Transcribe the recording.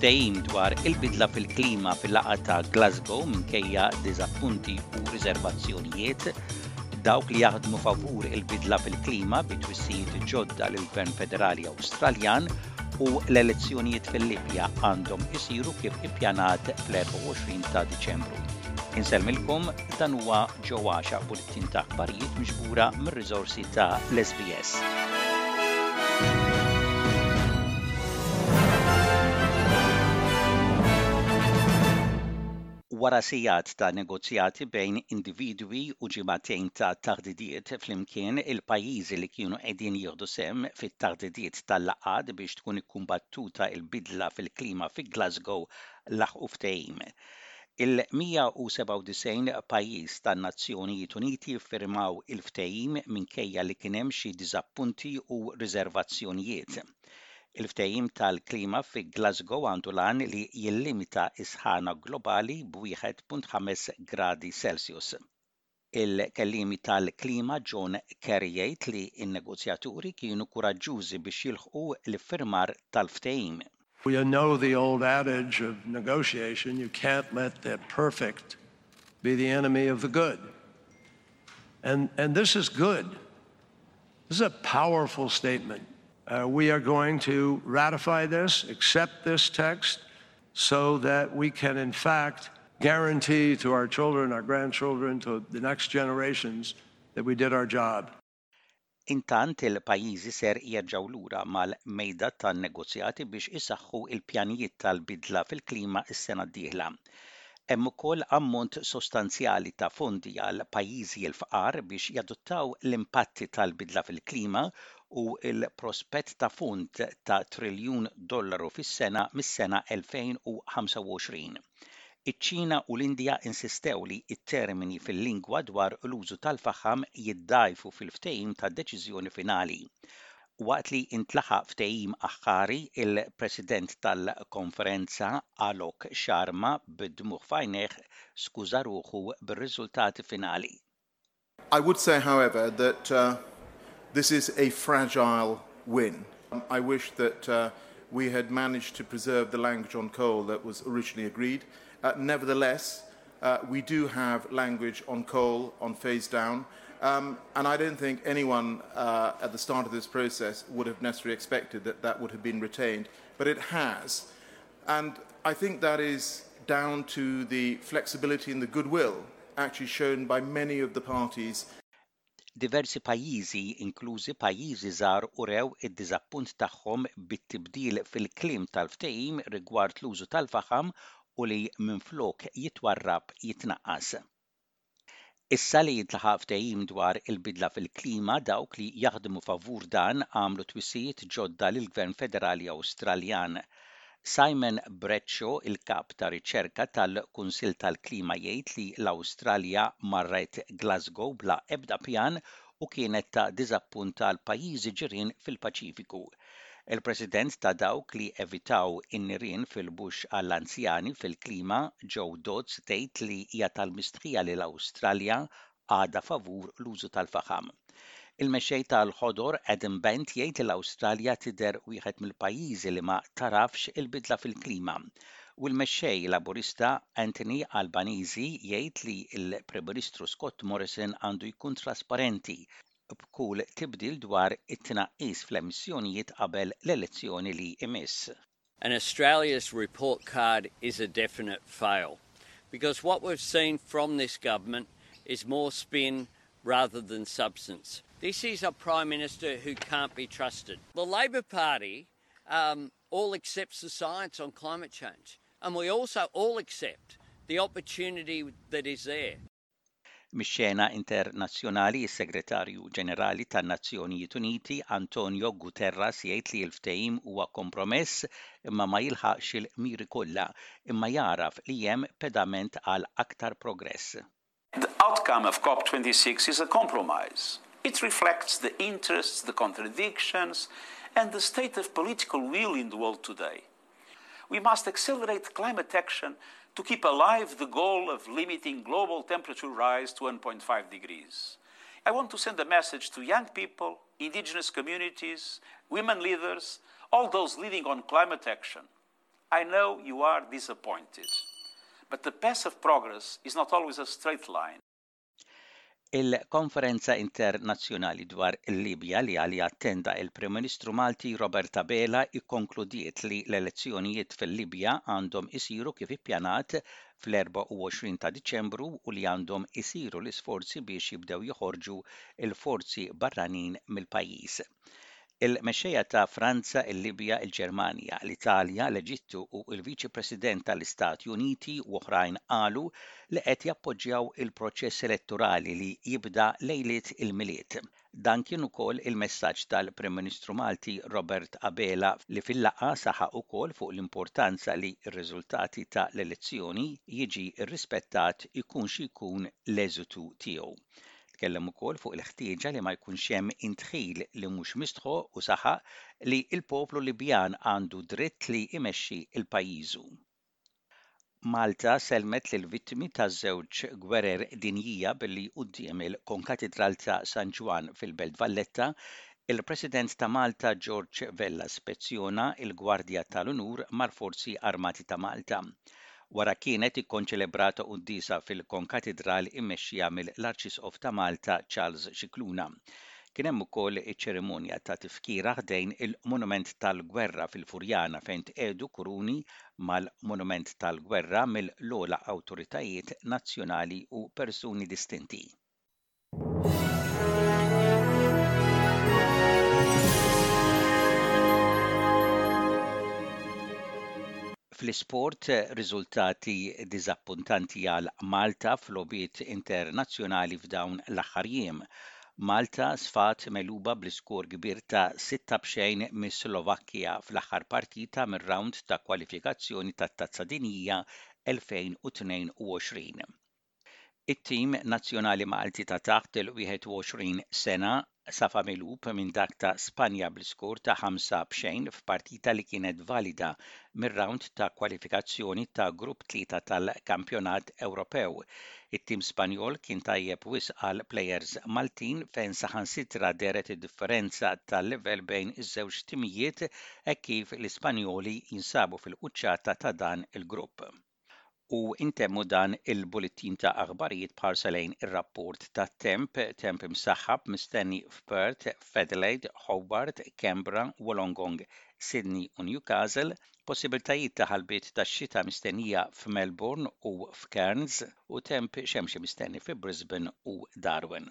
ftehim dwar il-bidla fil-klima fil-laqgħa ta' Glasgow minkejja diżappunti u riżervazzjonijiet, dawk li jaħdmu favur il-bidla fil-klima bi twissijiet ġodda lill-Gvern Federali Awstraljan u l-elezzjonijiet fil-Libja għandhom isiru kif ippjanat fl-24 ta' Diċembru. Insellmilkom, dan huwa Ġo Għaxa, bulettin ta' aħbarijiet miġbura mir-riżorsi ta' l-SBS. Wara sigħat ta' negozjati bejn individwi u ġimagħtejn ta' taħdidiet flimkien, il-pajjiżi li kienu qegħdin jieħdu sehem fit-taħdidiet tal-laqgħat biex tkun ikkumbattuta l-bidla fil-klima fi Glasgow laħqu ftehim. Il-197 pajjiż tan-Nazzjonijiet Uniti ffirmaw il-ftehim minkejja li kien hemm xi diżappunti u riżervazzjonijiet. Il-Ftehim tal-Klima fi Glasgow għandu l-għan li jillimita s-sħana globali b'1.5 gradi Celsius. Il-kelliemi tal-klima John Kerry jgħid li n-negozjaturi kienu kuraġġużi biex jilħqu l-iffirmar tal-ftehim. Well you know the old adage of negotiation, you can't let the perfect be the enemy of the good. And, and this is good. This is a powerful statement. We are going to ratify this, accept this text so that we can in fact guarantee to our children, our grandchildren, to the next generations that we did our job. Intant il-pajjiżi ser jerġgħu lura mal-mejda tan-negozjati biex isaħħu l-pjanijiet tal-bidla fil-klima s-sena d-dieħla. Hemm ukoll ammont sostanzjali ta' fondi għal pajjiżi l-fqar biex jadottaw l-impatti tal-bidla fil-klima u l-prospett ta' fond ta' triljun dollaru fis-sena mis-sena 2025. Iċ-Ċina u l-Indja insistew li t-termini fil-lingwa dwar l-użu tal-faħam jiddgħajfu fil-ftehim ta' deċiżjoni finali Waqt li ntlaħaq ftehim aħħari, il-President tal-Konferenza, Alok Sharma, bid-dmugħ f'għajnejh, skuża ruħu bir-riżultati finali. I would say however that this is a fragile win. I wish that we had managed to preserve the language on coal that was originally agreed. Nevertheless, uh, we do have language on coal, on phase down, um, and I don't think anyone uh, at the start of this process would have necessarily expected that that would have been retained, but it has. And I think that is down to the flexibility and the goodwill actually shown by many of the parties diversi pajjiżi, inklużi pajjiżi żgħar urew id-diżappunt tagħhom bit-tibdil fil-kliem tal-ftehim rigward l-użu tal-faħam u li minflok jitwarrab jitnaqqas. Issa li ntlaħaq ftehim dwar il-bidla fil-klima, dawk li jaħdmu favur dan għamlu twissijiet ġodda lill-Gvern Federali Awstraljan. Simon Bradshaw, il-Kap ta' Riċerka tal-Kunsill tal-Klima jgħid li l-Awstralja marret Glasgow bla ebda pjan u kienet ta' diżappunt għal pajjiżi ġirien fil-Paċifiku. Il-President ta' dawk li evitaw in-nirien fil-Bush għall-Anzjani fil-Klima, Jo Dodds tgħid li hija tal-mistħija li l-Awstralja għadha favur l-użu tal-faħam. Il-Mexxej tal-Ħodor Adam Bent jgħid li l-Awstralja tidher wieħed mill-pajjiżi li ma tagħrafx il-bidla fil-klima u l-Mexxej Laburista Anthony Albanese jgħid li l-Prim Ministru Scott Morrison għandu jkun trasparenti b'kull tibdil dwar it-tnaqqis fl-emissjonijiet qabel l-elezzjoni li jmiss. An Australia's report card is a definite fail because what we've seen from this government is more spin rather than substance. This is a Prime Minister who can't be trusted. The Labor Party um, all accepts the science on climate change, and we also all accept the opportunity that is there. Mix-xena internazzjonali, is-Segretarju Ġenerali tan-Nazzjonijiet Uniti, Antonio Guterras jgħid li l-ftehim huwa kompromess imma ma jilħaqx il-miri kollha, imma jagħraf li hemm pedament għal aktar progress. The outcome of Cop 26 is a compromise. It reflects the interests, the contradictions and the state of political will in the world today. We must accelerate climate action to keep alive the goal of limiting global temperature rise to 1.5 degrees. I want to send a message to young people, indigenous communities, women leaders, all those leading on climate action. I know you are disappointed, but the path of progress is not always a straight line. Il-Konferenza Internazzjonali dwar il-Libja li għaliha attenda il-Prim Ministru Malti Robert Abela kkonkludiet li l-elezzjonijiet fil-Libja għandhom isiru kif ippjanat fl-24 ta' Diċembru u li għandhom isiru l-isforzi biex jibdew joħorġu l-forzi barranin mill-pajjiż. Il-mexxejja ta' Franza, il-Libja, il-Ġermanja, l-Italja, l-Eġittu u l-Viċi President tal-Istati Uniti u oħrajn qalu li qed jappoġġjaw il-proċess elettorali li jibda lejliet il-Milied. Dan kien ukoll il-messaġġ tal-Prim Ministru Malti Robert Abela li fil-laqgħa saħaq ukoll fuq l-importanza li r-riżultati ta' l-elezzjoni jiġi rrispettat ikun xi jkun l-eżitu tiegħu. Tkellem ukoll fuq il-ħtieġa li ma jkunx hemm indħil li mhux mistħoqq u saħaq li l-poplu Libjan għandu dritt li imexxi l-pajjiżu. Malta sellmet lill-vittmi ta' żewġ gwerer dinjija billi quddiem il-Konkatidral ta' San Ġwann fil-Belt Valletta, il-President ta' Malta George Vella spezzjona l-Gwardja tal-Unur mal-Forzi Armati ta' Malta. Wara kienet ikkonċelebrata quddiesa fil-Konkatidral immexxija mill-Arċisqof ta' Malta Charles Scicluna. Kien hemm ukoll iċ-ċerimonja ta' tifkira ħdejn il-Monument tal-Gwerra fil-Furjana fejn tqiegħdu kuruni mal-Monument tal-Gwerra mill-ogħla awtoritajiet nazzjonali u persuni distinti. Fl-isport, riżultati diżappuntanti għal Malta f'logħbiet internazzjonali f'dawn l-aħħar jiem. Malta sfat megħluba bl-iskor kbir ta' sitta b'xejn mis-Slovakkja fl-aħħar partita mir-rawnd ta' kwalifikazzjoni tat-Tazza Dinjija 2022. It-tim nazzjonali Malti ta' taħt il-21 sena safa mighlup minn dak ta' Spanja bl-iskor ta' 5 b'xejn f'partita li kienet valida mir-rawnd ta' kwalifikazzjoni ta' Grupp Tlieta tal-Kampjonat Ewropew. It-tim Spanjol kien tajjeb wisq għal plejers Maltin fejn saħansitra dehret id-differenza ta' livell bejn iż-żewġ timijiet hekk kif l-Ispanjoli jinsabu fil-quċċata ta' dan il-grupp. U intemmu dan il-bullettin ta' aħbarijiet b'ħarsa lejn ir-rapport tat-temp, temp imsaħħab mistenni f'Perth, f'Adelaide, Hobart, Canberra, Wollongong, Sydney u Newcastle, possibbiltajiet ta' ħalbiet ta' xita mistennija f'Melbourne u f'Cairns u temp xemxi mistenni fi Brisbane u Darwin.